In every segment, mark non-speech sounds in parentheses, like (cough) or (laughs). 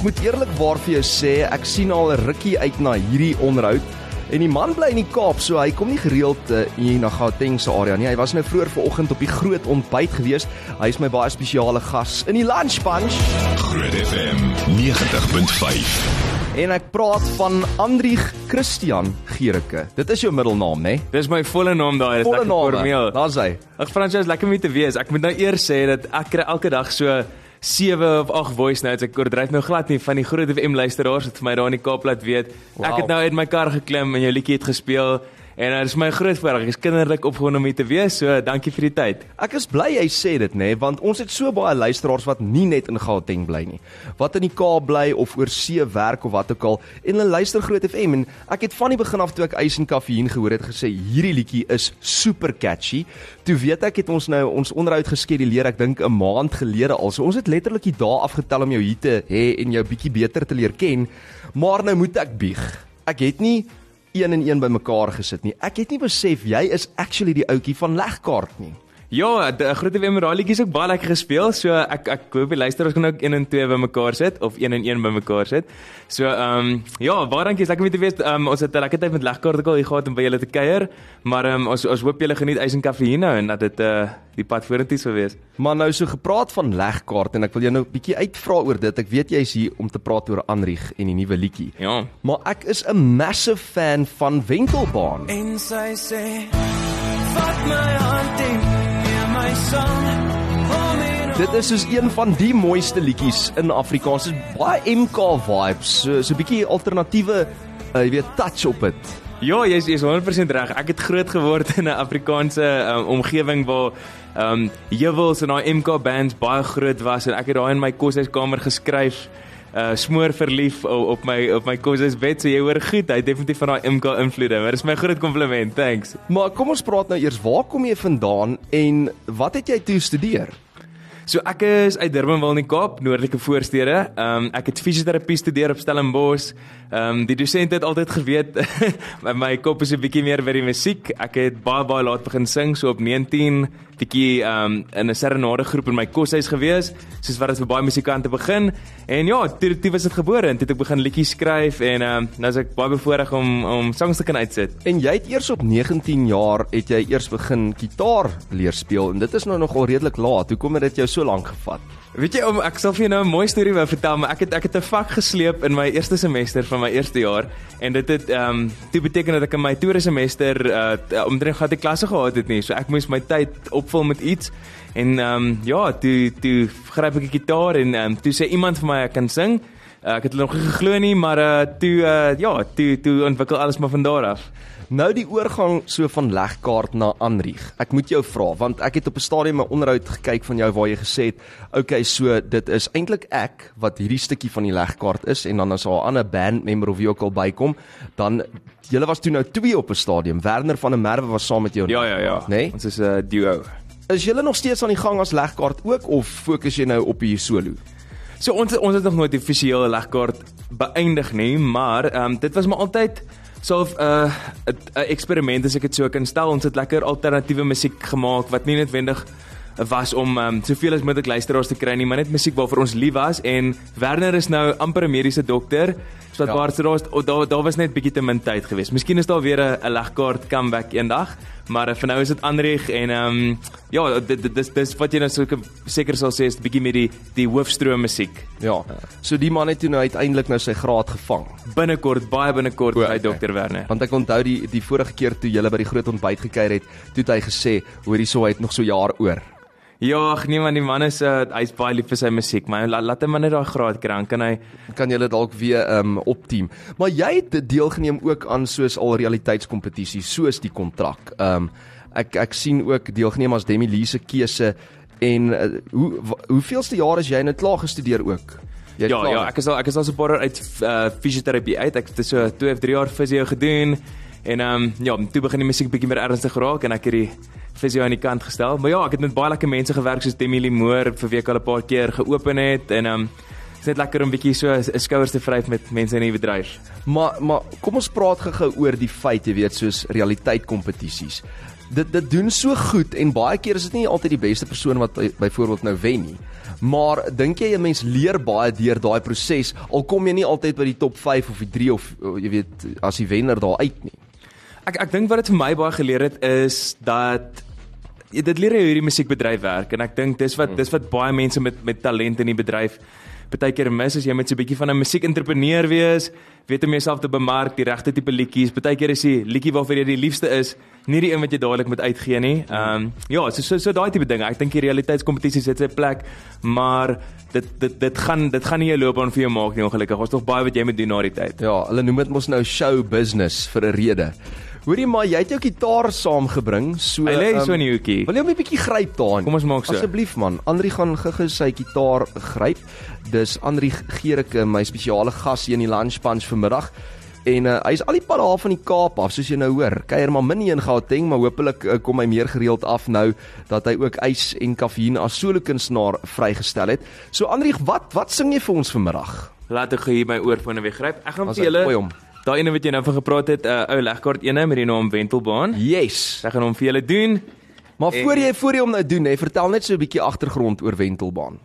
ek moet eerlikwaar vir jou sê, ek sien al 'n rukkie uit na hierdie onderhoud. En die man bly in die Kaap, so hy kom nie gereeld uh, hier na Gauteng se area nie. Hy was nou vroeër vanoggend op die groot ontbyt gewees. Hy is my baie spesiale gas in die Lunch Bunch. Groot FM 90.5. En ek praat van Andrieg Christian Gericke. Dit is jou middelnaam, né? Nee? Dis my volle naam daai, dis Volle lekker naam. formeel. Daar's hy. Ag Fransjo, is lekker om te wees. Ek moet nou eers sê dat ek kry elke dag so 7 of 8 voice notes. Ek oordryf nou glad nie van die groot FM luisteraars wat vir my daar in die Kaap laat weet. Wow. Ek het nou uit my kar geklim en jou liedjie het gespeel en dit is my groot voorreg. Ek is kinderlik opgewonde om hier te wees. So, dankie vir die tyd. Ek is bly jy sê dit nê, nee, want ons het so baie luisteraars wat nie net in Gauteng bly nie. Wat in die Kaap bly of oor see werk of wat ook al en hulle luister Groot FM en ek het van die begin af toe ek Eis en Kaffiein gehoor het gesê hierdie liedjie is super catchy. Toe weet ek het ons nou ons onderhoud geskeduleer, ek dink 'n maand gelede al. So ons het letterlik die dae afgetel om jou hier te hê en jou bietjie beter te leer ken. Maar nou moet ek bieg. Ek het nie een en een bymekaar gesit nie. Ek het nie besef jy is actually die ouetjie van legkaart nie. Ja, die groot FM raadjies ook baie lekker gespeel. So ek ek hoop die luisteraars kan ook 1 en 2 bymekaar sit of 1 en 1 bymekaar sit. So ehm um, ja, baie dankie, is lekker om te weet. Ehm um, ons het 'n lekker tyd met legkaart ook al hier gehad om by julle te kuier. Maar ehm um, ons ons hoop julle geniet ys en koffie nou en dat dit uh die pad vorentoe sou wees. Maar nou so gepraat van legkaart en ek wil jou nou 'n bietjie uitvra oor dit. Ek weet jy's hier om te praat oor Anrieg en die nuwe liedjie. Ja. Maar ek is 'n massive fan van Wentelbaan. En sy sê Vat my hand en Dit is soos een van die mooiste liedjies in Afrikaans. Dit is baie MK vibes, so so 'n bietjie alternatiewe uh, jy weet touch op dit. Ja, jy's jy's 100% reg. Ek het groot geword in 'n Afrikaanse um, omgewing waar ehm um, Jewels en daai MK bands baie groot was en ek het daai in my koshuiskamer geskryf uh smoor verlief op, op my op my koshuisbed so jy hoor goed hy het definitief van daai MK invloede maar dis my groot kompliment thanks Maar kom ons praat nou eers, waar kom jy vandaan en wat het jy toe studeer? So ek is uit Durbanville in die Kaap, noordelike voorstede. Ehm um, ek het fisioterapie studeer op Stellenbosch. Ehm um, die dosent het altyd geweet (laughs) my, my kop is 'n bietjie meer by die musiek. Ek het baie baie laat begin sing, so op 19 bietjie um, in 'n serenade groep in my koshuis gewees, soos wat dit vir baie musikante begin. En ja, toe toe was dit gebore en toe het ek begin liedjies skryf en um, nou is ek baie bevoorreg om om songs te kan uitsit. En jy het eers op 19 jaar het jy eers begin gitaar leer speel en dit is nou nogal redelik laat. Hoekom het dit jou so lank gevat? Weet jy, om, ek sal vir jou nou 'n mooi storie wou vertel, maar ek het ek het 'n vak gesleep in my eerste semester van my eerste jaar en dit het ehm um, toe beteken dat ek in my tweede semester uh omtrent gehad die klasse gehad het nie. So ek moes my tyd opvul met iets en ehm um, ja, toe toe gryp ek 'n gitaar en ehm um, toe sê iemand vir my ek kan sing. Uh, ek het nog nie geglo nie, maar uh toe uh ja, toe toe ontwikkel alles maar van daar af. Nou die oorgang so van legkaart na Anrieg. Ek moet jou vra want ek het op 'n stadium 'n onderhoud gekyk van jou waar jy gesê het, "Oké, so dit is eintlik ek wat hierdie stukkie van die legkaart is en dan as 'n ander band member of wie ook al bykom, dan julle was toe nou twee op 'n stadium. Werner van der Merwe was saam met jou. Ja ja ja. Nee? Ons is 'n uh, duo. Is julle nog steeds aan die gang as legkaart ook of fokus jy nou op die solo? So ons ons het nog nooit die offisiële legkaart beëindig nie, maar ehm um, dit was maar altyd so 'n uh, 'n eksperiment as ek dit so kan stel. Ons het lekker alternatiewe musiek gemaak wat nie noodwendig was om um, soveel as moontlik luisteraars te kry nie, maar net musiek waarvoor ons lief was en Werner is nou amper 'n mediese dokter. So wat Ja. waar daar was daar daar was net bietjie te min tyd geweest. Miskien is daar weer 'n legkaart comeback eendag, maar uh, vir nou is dit Anrich en ehm um, ja, dit dis dis wat jy nou so seker sal sê is bietjie met die die hoofstroom musiek. Ja. So die man het toe nou uiteindelik nou sy graad gevang. binnekort baie binnekort by okay. Dr Werner. Want ek onthou die die vorige keer toe julle by die groot ontbyt gekuier het, toe het hy gesê, hoorie so hy het nog so jaar oor. Ja, ag nee man, die man is uh, hy's baie lief vir sy musiek, maar laat, laat hom maar net daai graad kry, dan kan hy kan julle dalk weer um opteam. Maar jy het deelgeneem ook aan soos al realiteitskompetisies soos die kontrak. Um ek ek sien ook deelgeneem as Demi Lee se keuse en uh, hoe hoeveelste jaar is jy nou klaar gestudeer ook? Jy Ja, klaar? ja, ek is al ek is al so 'n paar jaar uit uh, fisioterapie uit. Ek het so 2 of 3 jaar fisio gedoen en ehm um, ja, toe begin die musiek bietjie meer ernstig raak en ek het die fisio aan die kant gestel. Maar ja, ek het met baie lekker mense gewerk soos Demi Lee Moore vir wie ek al 'n paar keer geopen het en ehm um, dit is net lekker om bietjie so 'n skouers te vryf met mense in die bedryf. Maar maar kom ons praat gou-gou oor die feit, jy weet, soos realiteitskompetisies. dit dit doen so goed en baie keer is dit nie altyd die beste persoon wat by- byvoorbeeld nou wen nie. Maar dink jy 'n mens leer baie deur daai proses al kom jy nie altyd by die top 5 of die 3 of jy weet as die wenner daar uit nie. Ek ek dink wat dit vir my baie geleer het is dat dit leer jou hoe hierdie musiekbedryf werk en ek dink dis wat dis wat baie mense met met talent in die bedryf baie keer mis as jy met so 'n bietjie van 'n musiekentrepreneur wees, weet om jouself te bemark, die regte tipe liedjies. Baie keer is die liedjie waarvoor jy die liefste is, nie die een wat jy dadelik moet uitgee nie. Ehm um, ja, so so, so daai tipe dinge. Ek dink die realiteitskompetisies het sy plek, maar dit dit dit gaan dit gaan nie jou loopbaan vir jou maak nie ongelukkig. Ons tog baie wat jy moet doen na die tyd. Ja, hulle noem dit mos nou show business vir 'n rede. Hoorie maar jy het jou gitaar saamgebring, so Hy lê so ehm, in die hoekie. Wil jy hom 'n bietjie gryp daarin? Kom ons maak so. Asseblief man, Andri gaan gou-gou sy gitaar gryp. Dis Andri Gerik, eh, my spesiale gas hier in die Lunch Punch vanmiddag. En uh, hy's al die pad daar van die Kaap af, soos jy nou hoor. Kuier maar min in Gauteng, maar hopelik uh, kom hy meer gereeld af nou dat hy ook ys en kafeïn as solo-kunstenaar vrygestel het. So Andri, wat wat sing jy vir ons vanmiddag? Laat ek hier my oorfone weggryp. Ek gaan vir hy- julle. Daai ene wat jy nou van gepraat het, 'n uh, ou legkaart ene met die naam Wentelbaan. Yes. Ek gaan hom vir julle doen. Maar En- voor jy voor jy hom nou doen, hè, vertel net so 'n bietjie agtergrond oor Wentelbaan.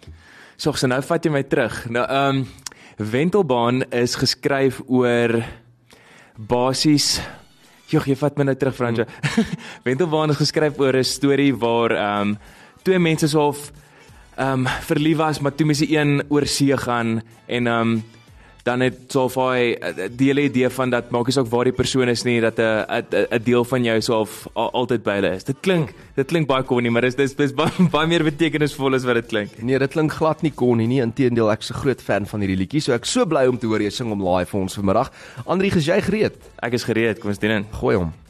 Sorg, so nou vat jy my terug. Nou ehm um, Wentelbaan is geskryf oor basies Jogg, jy vat my nou terug Fransjo. (laughs) Wentelbaan is geskryf oor 'n storie waar ehm um, twee mense so of ehm um, verlief was, maar toe moes die een oor see gaan en ehm um, dan het so of hy eh, die hele idee van dat maak nie saak waar die persoon is nie dat 'n 'n 'n deel van jou so of al, altyd by hulle is. Dit klink dit klink baie corny, maar dis dis dis baie, (laughs) baie meer betekenisvol as wat dit klink. Nee, dit klink glad nie kon nie. Inteendeel, ek's 'n groot fan van hierdie liedjie. So ek's so bly om te hoor jy sing hom live vir ons vanmiddag. Andri, is jy gereed? Ek is gereed, kom ons doen dit. Gooi hom.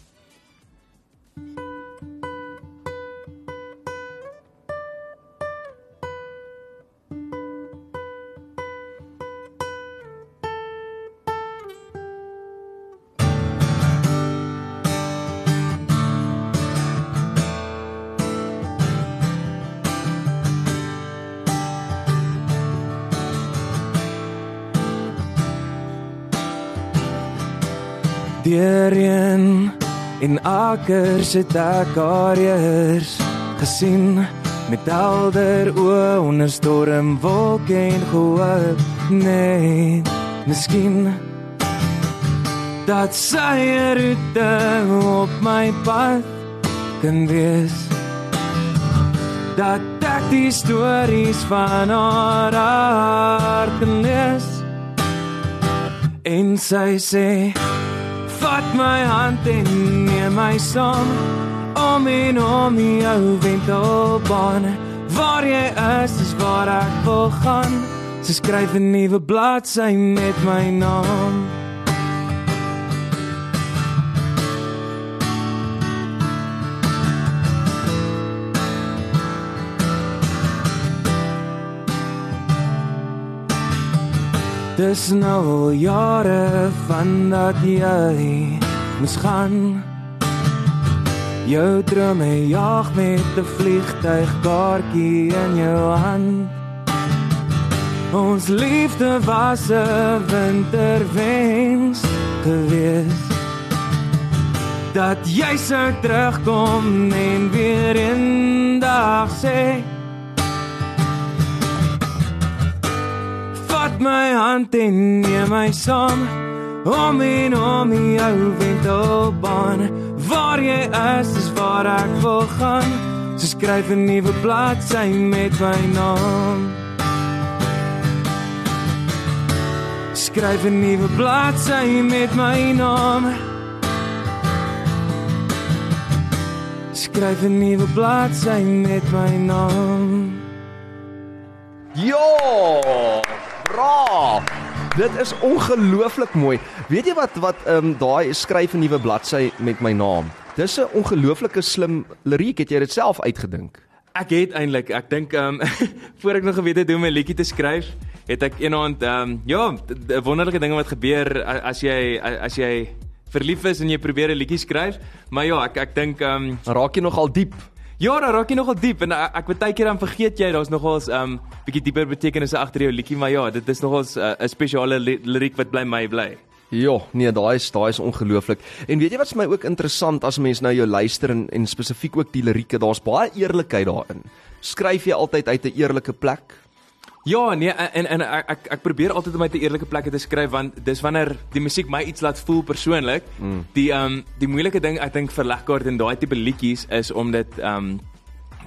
Deurheen in akkers het ek haar eers gesien met helder oë onder stormwolke en gehoop net miskien dat sy roete op my pad kan wees. Dat ek die stories van haar hart kan lees. En sy sê Vat my hand en neem my saam om en om jou wentelbaan. Waar jy is, is waar ek wil gaan. Sy skryf 'n nuwe bladsy met my naam. Dis nou jare van dat jy moes gaan. Jou drome jag met 'n vliegtuigkaartjie in jou hand. Ons liefde was 'n winterwens gewees. Dat jy sou terugkom en weer eendag sê Vat my hand en neem my saam om en om jou wentelbaan. Waar jy is, is waar ek wil gaan. So skryf 'n nuwe bladsy met my naam. Skryf 'n nuwe bladsy met my naam. Skryf 'n nuwe bladsy met my naam. Ja! Bra! Dit is ongelooflik mooi. Weet jy wat wat ehm um, daai skryf 'n nuwe bladsy met my naam. Dis 'n ongelooflike slim liriek. Het jy dit self uitgedink? Ek het eintlik, ek dink ehm um, (laughs) voor ek nog geweet het hoe om 'n liedjie te skryf, het ek eendag ehm um, ja, wonderlike dinge wat gebeur as jy as jy verlief is en jy probeer 'n liedjie skryf. Maar ja, ek ek dink ehm um, raak jy nogal diep. Ja, daar raak jy nogal diep en ek, ek baie keer dan vergeet jy daar's nogals ehm um, bietjie dieper betekenisse agter jou liedjie, maar ja, dit is nogals 'n uh, 'n spesiale li liriek wat bly my bly. Ja, nee, daai is daai is ongelooflik. En weet jy wat's my ook interessant as mens nou jou luister en, en spesifiek ook die lirieke, daar's baie eerlikheid daarin. Skryf jy altyd uit 'n eerlike plek? Ja, nee, en en ek ek, ek probeer altyd om uit 'n eerlike plek te skryf want dis wanneer die musiek my iets laat voel persoonlik. Mm. Die ehm um, die moeilike ding ek dink vir Legkaart en daai tipe liedjies is om dit ehm um,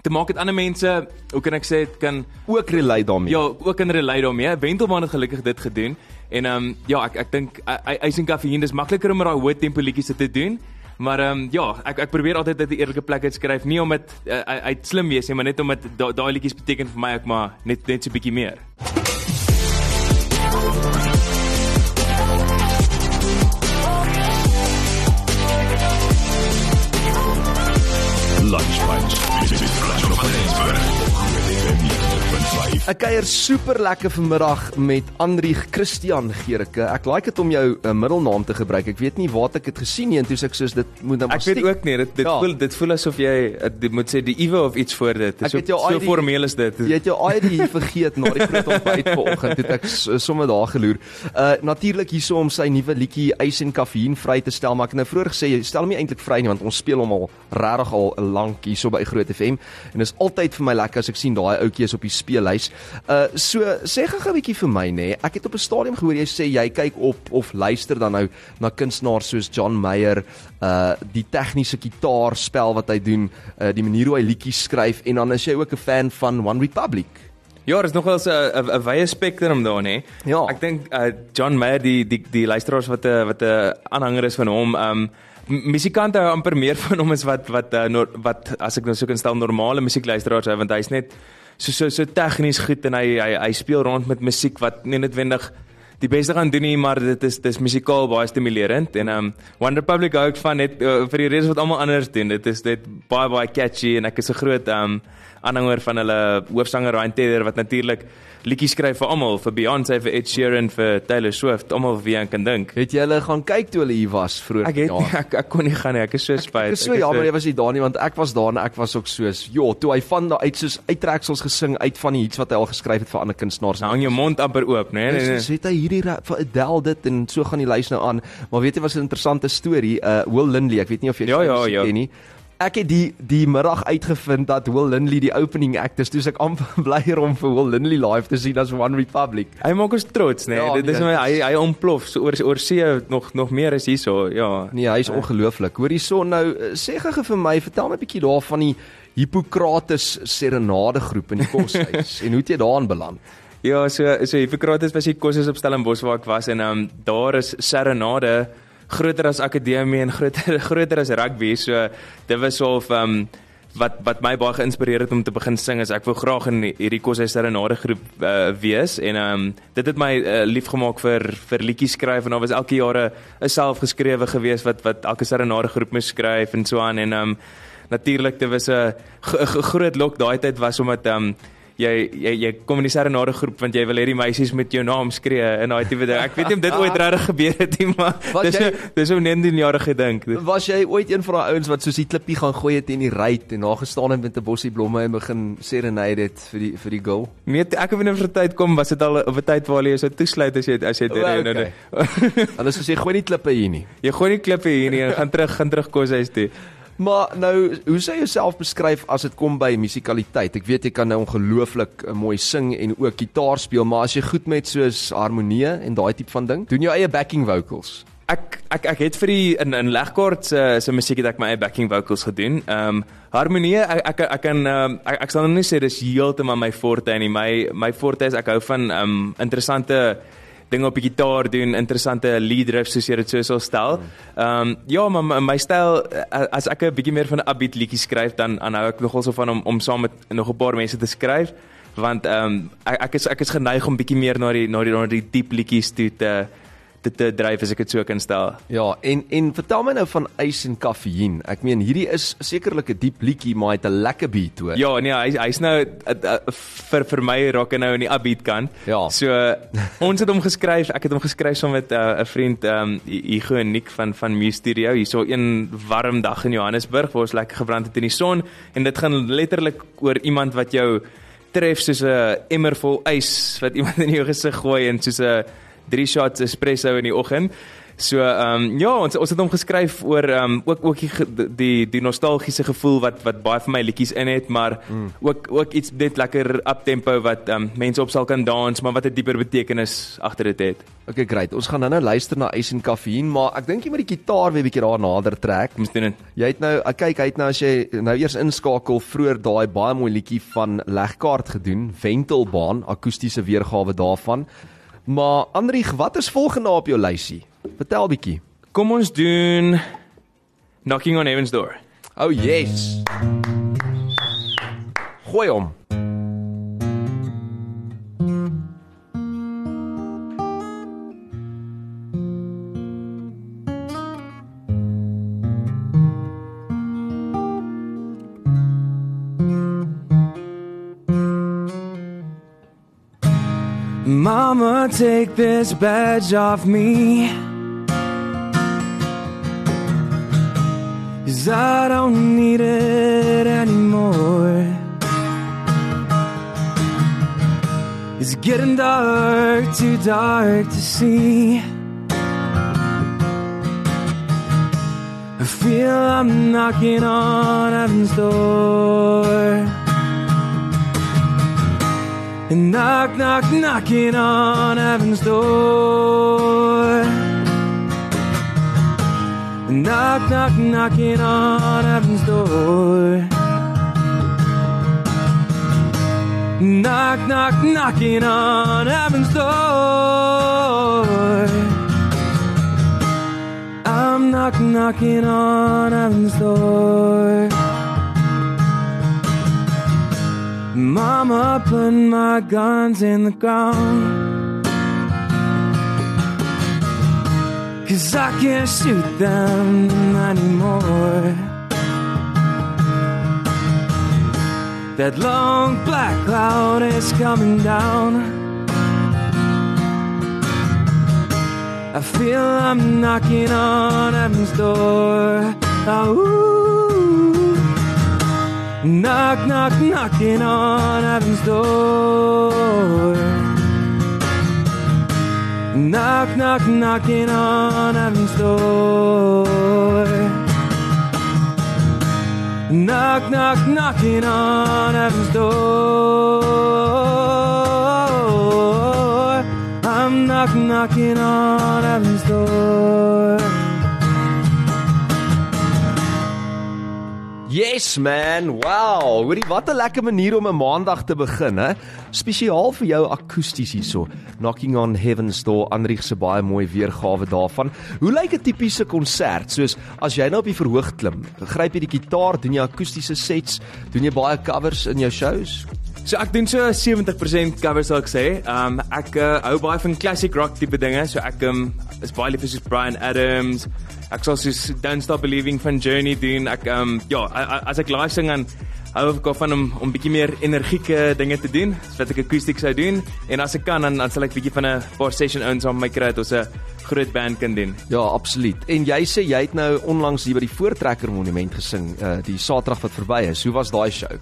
te maak dit ander mense, hoe kan ek sê, dit kan Ook relate daarmee. Ja, ook kan relate daarmee. Wentelman het gelukkig dit gedoen. En ehm um, ja, ek ek dink Ice and Caffeine dis makliker om met daai hoë tempo liedjies te doen. Maar ehm um, ja, ek ek probeer altyd uit 'n eerlike plek uit skryf, nie om dit uh, uit slim wees nie, maar net om dit daai da liedjies beteken vir my ook maar net net so 'n bietjie meer. Ek kuier super lekker vanmiddag met Andrieg Christian Gericke. Ek like dit om jou uh, middelnaam te gebruik. Ek weet nie waar ek dit gesien nie en toe sê ek soos dit moet nou Ek weet ook nie, dit dit ja. voel dit voel asof jy uh, dit moet sê die Ewe of iets voor dit. Dit is so, so formeel is dit. Jy het jou ID vergeet na die groot ontbyt vanoggend toe ek sommer daar geloer. Uh natuurlik hierso om sy nuwe liedjie Ice en Kaffie vry te stel, maar ek het nou vroeër gesê jy stel hom nie eintlik vry nie want ons speel hom al regtig al lank hierso by Groot FM en dit is altyd vir my lekker as ek sien daai ouetjie is op die speellys. Uh so sê gou 'n bietjie vir my nê. Nee. Ek het op 'n stadium gehoor jy sê jy kyk op of luister dan nou na kunstenaars soos John Mayer, uh die tegniese gitaarspel wat hy doen, uh die manier hoe hy liedjies skryf en dan is jy ook 'n fan van One Republic. Ja, dis nogal 'n 'n wye spektrum daar nê. Ja. Ek dink uh John Mayer die die die luisteraars wat 'n wat 'n aanhanger is van hom, um musikante hou amper meer (laughs) van hom as wat wat uh, no, wat as ek nou sou kan stel normale musiekluisteraars hou want hy's net so so so tegnies goed en hy hy hy speel rond met musiek wat nie noodwendig die beste gaan doen nie, maar dit is dis musikaal baie stimulerend en um One Republic hou ek van net uh, vir die redes wat almal anders doen. Dit is net baie baie catchy en ek is 'n groot um aanhanger van hulle hoofsanger Ryan Tedder wat natuurlik liedjies skryf vir almal, vir Beyoncé, vir Ed Sheeran, vir Taylor Swift, almal wie jy kan dink. Het jy hulle gaan kyk toe hulle hier was vroeër? Ek het ja. (laughs) ek, ek kon nie gaan nie. Ek is so spyt. Ek is so jammer jy was nie daar nie want ek was daar en ek was ook soos, "Jo, toe hy van daai uit soos uittreksels gesing uit van die hits wat hy al geskryf het vir ander kunstenaars." Nou hang jou mond amper oop, né? Nee, nee, nee. Het hy hierdie vir Adele dit en so gaan die lys nou aan. Maar weet jy wat 'n interessante storie? Uh Will Lindley, ek weet nie of jy ja, ja, ja. ken nie ek het die die middag uitgevind dat Will Lindley die opening act is. Toe ek amper (laughs) blyer om vir Will Lindley live te sien as One Republic. Hy maak ons trots, nee. Ja, Dit is nee, hy hy ontplof so oor oor see nog nog meer is hierso. Ja. Nee, hy is ongelooflik. Hoor hierso nou sê gou vir my, vertel my 'n bietjie daarvan die Hippokrates serenade groep in die koshuis (laughs) en hoe het jy daaraan beland? Ja, so so Hippokrates was die koshuis op Stellenbosch waar ek was en ehm um, daar is serenade groter as akademie en (laughs) groter groter as rugby. So dit was of um, wat wat my baie geïnspireer het om te begin sing is ek wou graag in hierdie kos serenade groep uh, wees en um, dit het my uh, lief gemaak vir vir liedjies skryf en daar was elke jare 'n selfgeskrewe gewees wat wat elke serenade groep moes skryf en so aan en um, natuurlik dit was 'n groot lok daai tyd was omdat um, jy jy jy kom in die serenade groep want jy wil hê die meisies met jou naam skree in daai tipe ding. Ek weet nie of dit ooit regtig gebeur het nie, maar was dis jy, dis hoe 19 jaar gedink. Was jy ooit een van daai ouens wat soos die klippie gaan gooi het in die ruit en daar gestaan het met 'n bossie blomme en begin serenade dit vir die vir die girl? Nee, ek het in 'n tyd kom was dit al op 'n tyd waar jy so toesluit as jy as jy dit nou nou. Hulle sê gooi nie klippe hier nie. (laughs) Jy gooi nie klippe hier nie (laughs) en gaan terug gaan terug kos huis toe. Maar nou, hoe sê jy jouself beskryf as dit kom by musikaliteit? Ek weet jy kan nou ongelooflik uh, mooi sing en ook gitaar speel, maar as jy goed met soos harmonie en daai tipe van ding, doen jy eie backing vocals. Ek ek ek het vir die in in legkaart se se musiek het ek my eie backing vocals gedoen. Ehm um, harmonie ek ek ek kan um, ek, ek sal nou nie sê dis heeltemal my forte nie. My my forte is ek hou van ehm um, interessante dinge op die gitaar doen, interessante lead riffs soos jy dit so sou stel. Ehm um, ja, maar my, my styl as ek 'n bietjie meer van 'n upbeat liedjie skryf dan aanhou ek nogal so van om om saam met nog 'n paar mense te skryf want ehm um, ek ek is ek is geneig om bietjie meer na die na die na die diep liedjies toe te dit te dryf as ek dit so kan stel. Ja, en en vertel my nou van ys en koffiein. Ek meen hierdie is sekerlik 'n diep liedjie, maar hy het 'n lekker beat hoor. Ja, nee, hy hy's nou uh, uh, vir vir my raak hy nou in die upbeat kant. Ja. So uh, ons het hom geskryf, ek het hom geskryf saam met 'n uh, vriend um Hugo en Nick van van Mu Studio. Hierso een warm dag in Johannesburg waar ons lekker gebrand het in die son en dit gaan letterlik oor iemand wat jou tref soos 'n emmer vol ys wat (laughs) iemand in jou gesig gooi en soos 'n 3 shots espresso in die oggend. So ehm um, ja, ons ons het hom geskryf oor ehm um, ook ook die die die nostalgiese gevoel wat wat baie van my liedjies in het, maar mm. ook ook iets net lekker uptempo wat ehm um, mense op sal kan dans, maar wat 'n dieper betekenis agter dit het. Okay, great. Ons gaan nou-nou luister na Ice en Kaffiein, maar ek dink jy moet die gitaar weer bietjie daar nader trek. Ons doen dit. Jy het nou, ek kyk, hy het nou as jy nou eers inskakel vroeër daai baie mooi liedjie van Legkaart gedoen, Wentelbaan, akoestiese weergawe daarvan. Maar Andrieg, wat is volgende op jou lysie? Vertel bietjie. Kom ons doen Knocking on Heaven's Door. Oh yes. Gooi hom. Mama, take this badge off me. Cause I don't need it anymore. It's getting dark, too dark to see. I feel I'm knocking on heaven's door. And knock, knock, knocking on heaven's door. And knock, knock, knocking on heaven's door. Knock, knock, knocking on heaven's door. I'm knock, knocking on heaven's door. Mama, put my guns in the ground. Cause I can't shoot them anymore. That long black cloud is coming down. I feel I'm knocking on heaven's door. Oh, ooh. Knock, knock, knocking on heaven's door. Knock, knock, knocking on heaven's door. Knock, knock, knocking on heaven's door. I'm knock, knocking on heaven's door. Yes man. Wow. Hoorie, wat 'n lekker manier om 'n maandag te begin, hè? Spesiaal vir jou akoesties hierso. Knocking on Heaven's Door, Andrieg se baie mooi weergawe daarvan. Hoe lyk 'n tipiese konsert? Soos as jy nou op die verhoog klim, gryp jy die gitaar, doen jy akoestiese sets, doen jy baie covers in jou shows? So ek doen so 70% covers sal ek sê. Um ek uh, hou baie van classic rock tipe dinge. So ek um is baie lief vir soos Brian Adams. Ek sal soos Don't Stop Believing van Journey doen. Ek um ja, as ek live sing dan hou ek van om om bietjie meer energieke dinge te doen, so wat ek akoestiek sou doen. En as ek kan dan dan sal ek bietjie van 'n paar session ouens aan my kry dat ons 'n groot band kan doen. Ja, absoluut. En jy sê jy het nou onlangs hier by die Voortrekker Monument gesing, uh die Saterdag wat verby is. Hoe was daai show?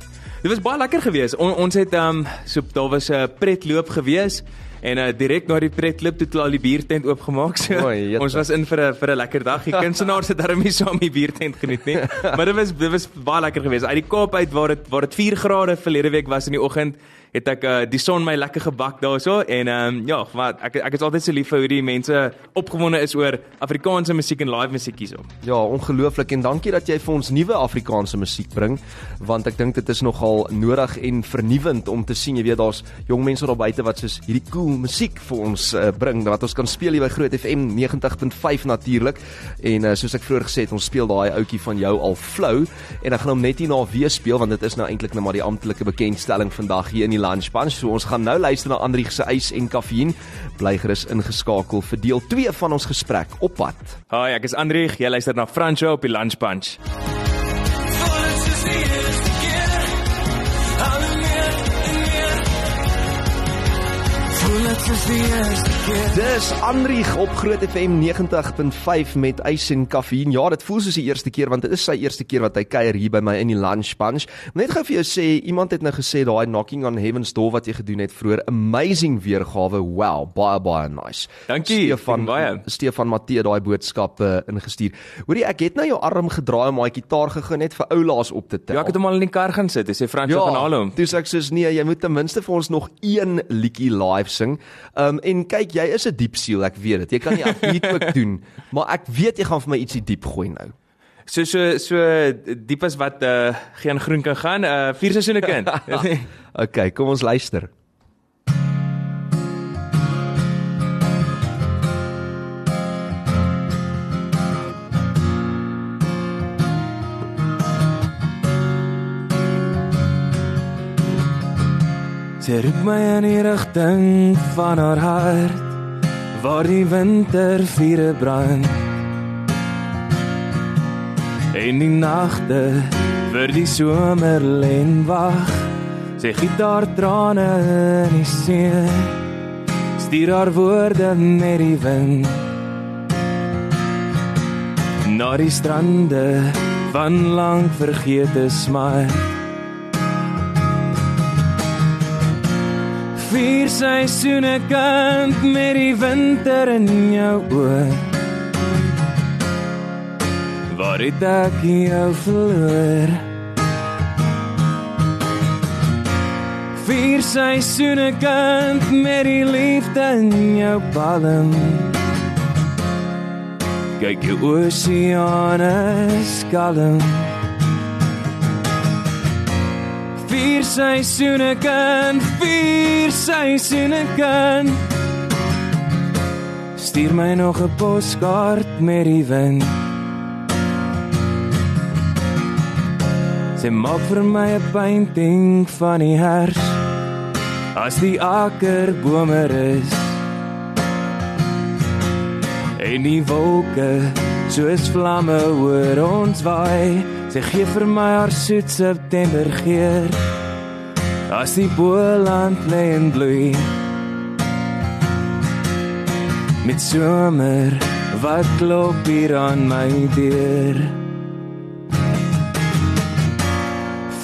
Dit was baie lekker geweest. On, ons het ehm um, so daar was 'n pretloop geweest en uh, direk na die pretloop het hulle al die biertent oopgemaak. So jette. ons was in vir 'n vir 'n lekker dag. Die kunstenaars het daarmee saam die biertent geniet nie. (laughs) Maar dit was dit was baie lekker geweest. Uit die Kaap uit waar dit waar dit 4 grade verlede week was in die oggend het ek uh, die son my lekker gebak daarso en ehm um, ja, wat ek ek is altyd so lief vir hoe die mense opgewonde is oor Afrikaanse musiek en live musiek hierso. Ja, ongelooflik. En dankie dat jy vir ons nuwe Afrikaanse musiek bring want ek dink dit is nogal nodig en vernuwend om te sien. Jy weet daar's jong mense daar buite wat soos hierdie cool musiek vir ons uh, bring wat ons kan speel hier by Groot FM 90.5 natuurlik. En uh, soos ek vroeër gesê het ons speel daai ouetjie van jou al flou. En ek gaan hom net hierna weer speel want dit is nou eintlik net maar die amptelike bekendstelling vandag hier in die Lunch Bunch so ons gaan nou luister na Andrieg se ys en kaffiein bly gerus ingeskakel vir deel 2 van ons gesprek op pad Hi, ek is Andrieg. Jy luister na Franco op die Lunch Punch. Dis Anrich op Groot FM 90.5 met ys en kaffie. Ja, dit voel soos die eerste keer want dit is sy eerste keer wat hy kuier hier by my in die lunch bunch. Net gou vir jou sê, iemand het nou gesê daai knocking on heaven's door wat jy gedoen het vroeër, amazing weergawe. Wow, baie baie nice. Dankie, Stefan baie. Stefan Matthee daai boodskap uh, ingestuur. Hoorie, ek het nou jou arm gedraai om daai gitaar gegee net vir oulaas op te tel. Ja, ek het hom al in die kar gaan sit. Hy sê Frans ja, gaan haal hom. Toe sê ek soos nee, jy moet ten minste vir ons nog een liedjie live sing. Um en kyk, jy is 'n diep siel, ek weet dit. Jy kan nie afbeat ook (laughs) doen, maar ek weet jy gaan vir my ietsie diep gooi nou. So so so diep as wat uh geen groen kan gaan. Uh vier seisoene kind. (laughs) (laughs) Okay, kom ons luister. Sy roep my in die rigting van haar hart waar die wintervure brand. En die nagte vir die somer len wag. Sy gitaar trane in die see. Stuur haar woorde met die wind. Na die strande van lank vergete smart. Vier seisoene kind met die winter in jou oë. Waar het ek jou verloor? Vier seisoene kind met die liefde in jou palm. Kyk jou oseane skalm. Vier seisoene kan, vier seisoene kan. Stuur my nog 'n poskaart met die wind. Sy maak vir my 'n painting van die hers. As die akker bome is. En die wolke soos vlamme oor ons waai. Sy gee vir my haar soet September geur. As die boland lê en bloei. Met somer wat klop hier aan my deur.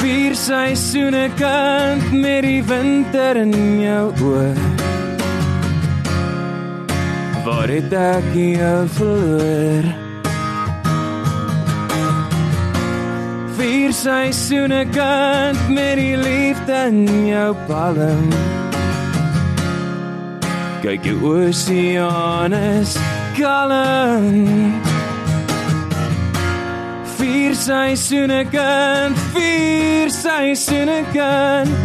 Vier seisoene kind met die winter in jou oë. Waar het ek jou verloor? Vier seisoene kind met die liefde in jou palm. Kyk jou oseanes kalm. Vier seisoene kind, vier seisoene kind.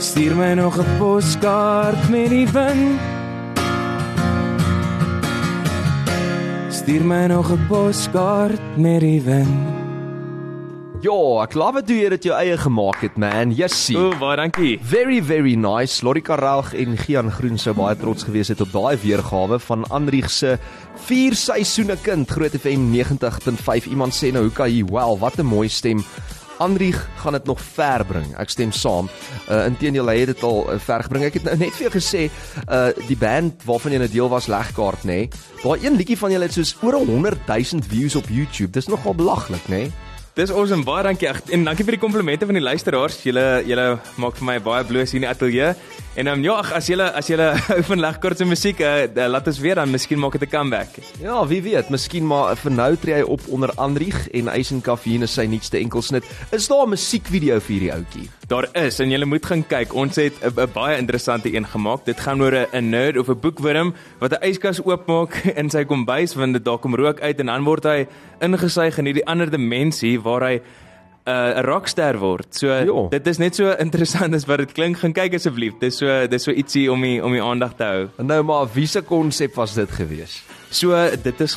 Stuur my nog 'n poskaart met die wind. Stuur my nog 'n poskaart met die wind. Ja, ek dit hoe jy dit jou eie gemaak het, man. Jessie. O, baie dankie. Very very nice. Lorika Ralg en Gian Groen sou baie trots gewees het op daai weergawe van Anrich se 4 seisoene kind Groot FM 90.5. Iemand sê nou, hoe kan jy? Wel, wat 'n mooi stem. Anrich gaan dit nog ver bring. Ek stem saam. Uh inteendeel hy het dit al uh, ver gebring. Ek het nou net vir jou gesê, uh die band waarvan jy 'n deel was Legkaart, nê? Nee, Daai een liedjie van julle het soos oor 100 000 views op YouTube. Dis nogal belaglik, nê? Nee? Dis awesome. Baie dankie. En dankie vir die komplimente van die luisteraars. Julle julle maak vir my baie bloos hier in die ateljee. En um, ja, ag, as julle as julle (laughs) hou van legkort se musiek, uh, uh, laat ons weer dan miskien maak dit 'n comeback. Ja, wie weet, miskien maar vir nou tree hy op onder Anrich en Eisen Kaffie is sy nuutste enkelsnit. Is daar 'n musiekvideo vir hierdie ouetjie? Daar is en julle moet gaan kyk. Ons het 'n baie interessante een gemaak. Dit gaan oor 'n nerd of 'n boekwurm wat 'n yskas oopmaak (laughs) in sy kombuis want dit daar kom rook uit en dan word hy ingesuig in hierdie ander dimensie waar hy 'n uh, rockster word. So Jo. dit is net so interessant as wat dit klink. Gaan kyk asseblief. Dis so dis so ietsie om die om die aandag te hou. Nou maar wie se konsep was dit gewees? So dit is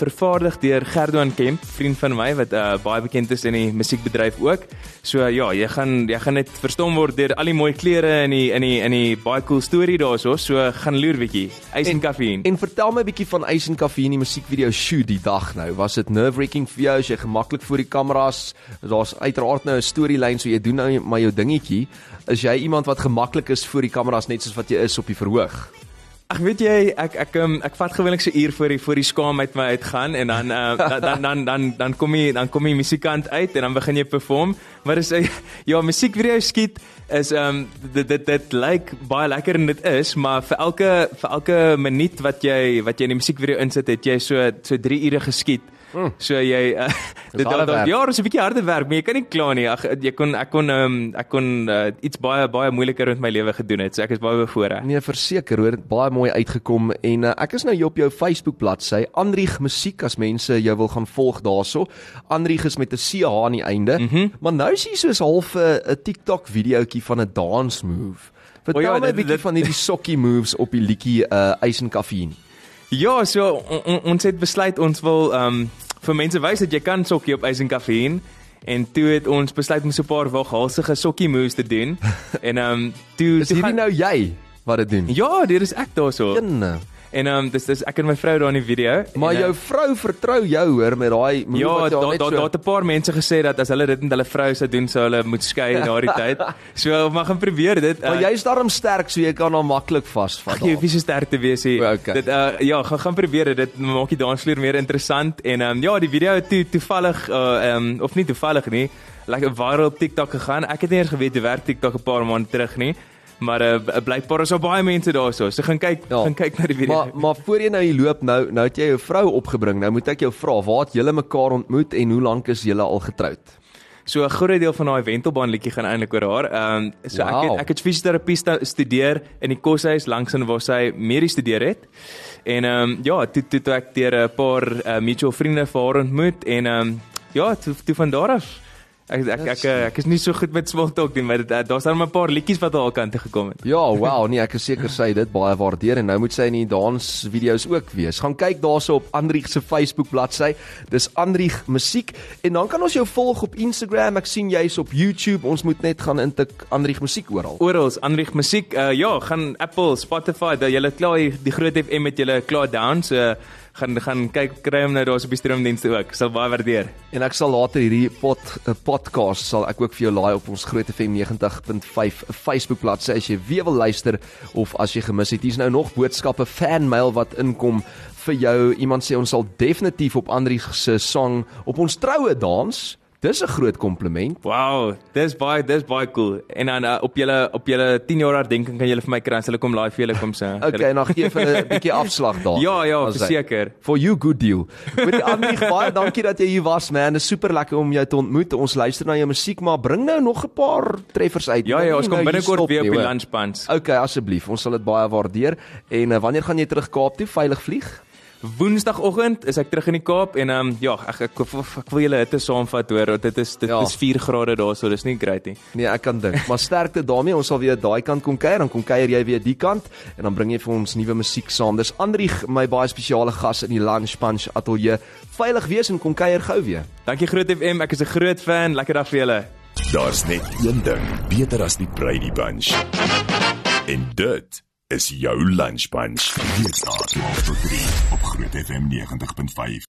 vervaardig deur Gerdoan Kemp, vriend van my wat uh, baie bekend is in die musiekbedryf ook. So ja, jy gaan jy gaan net verstom word deur al die mooi klere in die in die in die baie cool storie daarso. So gaan loer bietjie. Ys en koffie. En vertel my bietjie van Ice and Coffee in die musiekvideo shoot die dag nou. Was dit nerve-wracking vir jou as jy gemaklik voor die kameras? Daar's uiteraard nou 'n storielyn so jy doen nou maar jou dingetjie. Is jy iemand wat gemaklik is voor die kameras net soos wat jy is op die verhoog? Ag weet jy, ek ek um, ek vat gewoonlik so uur voor die voor die skaam uit my uitgaan en dan uh, (laughs) dan, dan dan dan dan kom jy dan kom jy musikant uit en dan begin jy perform. Maar dis 'n ja, musiekvideo skiet is ehm um, dit dit dit lyk baie lekker en dit is, maar vir elke vir elke minuut wat jy wat jy in die musiekvideo insit, het jy so so 3 ure geskiet. Mm. So jy uh, (laughs) dit dan werk. ja, dis 'n bietjie harde werk, maar jy kan nie kla nie. Ag jy kon ek kon um, ek kon uh, iets baie baie moeiliker met my lewe gedoen het. So ek is baie bevoorreg. Nee, verseker hoor, baie mooi uitgekom en uh, ek is nou hier op jou Facebook bladsy, Andrieg Musiek as mense jou wil gaan volg daarso. Andrieg is met 'n CH aan die einde. Mm -hmm. Maar nou sien jy soos half 'n 'n TikTok videoetjie van 'n dance move. Vertel O ja, my 'n bietjie van hierdie sokkie moves op die liedjie uh and Coffee. Ja, so on, on, ons het besluit ons wil ehm um, vir mense wys dat jy kan sokkie op ys en kafeïn en toe het ons besluit om so 'n paar waghalsige sokkie moves te doen. (laughs) en ehm um, toe Is toe hierdie gaan, nou jy wat dit doen? Ja, dit is ek daarso. Jenne. En ehm um, dis dis ek en my vrou daar in die video. Maar en, jou eh, vrou vertrou jou hoor met daai move Ja, wat jy al net so daar het 'n paar mense gesê dat as hulle dit met hulle vrou sou doen, sou hulle moet skei in daardie (laughs) tyd. So maar gaan probeer dit. Maar uh, jy's darm sterk so jy kan hom maklik vasvat. Jy hoef nie so sterk te wees nie. Okay. Dit uh ja, gaan gaan probeer dit. Dit maak die dansvloer meer interessant en ehm um, ja, die video toe toevallig uh ehm um, of nie toevallig nie, lekker viral op TikTok gegaan. Ek het nie eens geweet hoe werk TikTok 'n paar maande terug nie. Maar uh blykbaar is daar baie mense daarso. So gaan kyk, Ja. gaan kyk na die video. Maar maar voor jy nou hier loop nou nou het jy jou vrou opgebring. Nou moet ek jou vra, waar het julle mekaar ontmoet en hoe lank is julle al getroud? So 'n groot deel van daai Wentelbaan liedjie gaan eintlik oor haar. Ehm um, so ek Wow. het ek het fisioterapie studeer in die koshuis langs in waar sy medies studeer het. En ehm um, ja, toe toe toe ek deur 'n paar uh, mutual vriende vir haar ontmoet en ehm um, ja, toe, toe van daar af ek ek ek, ek, is nie so goed met small talk nie, maar uh, daar's dan 'n paar liedjies wat haar kant toe gekom het. Ja, wow, nee, ek is seker sy het dit baie waardeer en nou moet sy in die dans video's ook wees. Gaan kyk daarso op Andrieg se Facebook bladsy. Dis Andrieg Musiek en dan kan ons jou volg op Instagram. Ek sien jy's op YouTube. Ons moet net gaan intik Andrieg Musiek oral. Oral, Andrieg Musiek, uh, ja, gaan Apple, Spotify, dat julle klaar die, die groot FM met julle klaar down, so gaan gaan kyk kry hom nou daar op die stroomdienste ook. Sal baie waardeer. En ek sal later hierdie pod, uh, podcast sal ek ook vir jou laai op ons Groot FM 90.5 Facebook bladsy as jy weer wil luister of as jy gemis het. Hier's nou nog boodskappe fanmail wat inkom vir jou. Iemand sê ons sal definitief op Andrieg se song op ons troue dans. Dis 'n groot kompliment. Wow, dis baie dis baie cool. En dan uh, op julle op julle 10 jaar herdenking kan julle vir my kry as hulle kom live vir julle kom sing. (laughs) Okay, dan gee vir 'n bietjie afslag daar. Ja, ja, sê, verseker. For you good deal. Met Andrieg (laughs) baie dankie dat jy hier was man. Dit is super lekker om jou te ontmoet. Ons luister na jou musiek, maar bring nou nog 'n paar treffers uit. Ja, ja, ons kom nou binnekort weer op die lunchpans. Okay, asseblief. Ons sal dit baie waardeer. En uh, wanneer gaan jy terug Kaap toe veilig vlieg? Woensdagoggend is ek terug in die Kaap en ehm um, ja, ek ek, ek, ek wil julle hitte saamvat hoor. want Dit is dit Ja. is 4 grade daar, so dis nie great nie. Nee, ek kan dink. Maar sterkte daarmee. Ons sal weer daai kant kom kuier, dan kom kuier jy weer die kant en dan bring jy vir ons nuwe musiek saam. Dis Andrieg, my baie spesiale gas in die Lunch Punch ateljee. Veilig wees en kom kuier gou weer. Dankie Groot FM, ek is 'n groot fan. Lekker dag vir julle. Daar's net een ding beter as die Brady Bunch. En dit is jou lunch bunch. Weeksdae 12 tot 3 op Groot FM 90.5.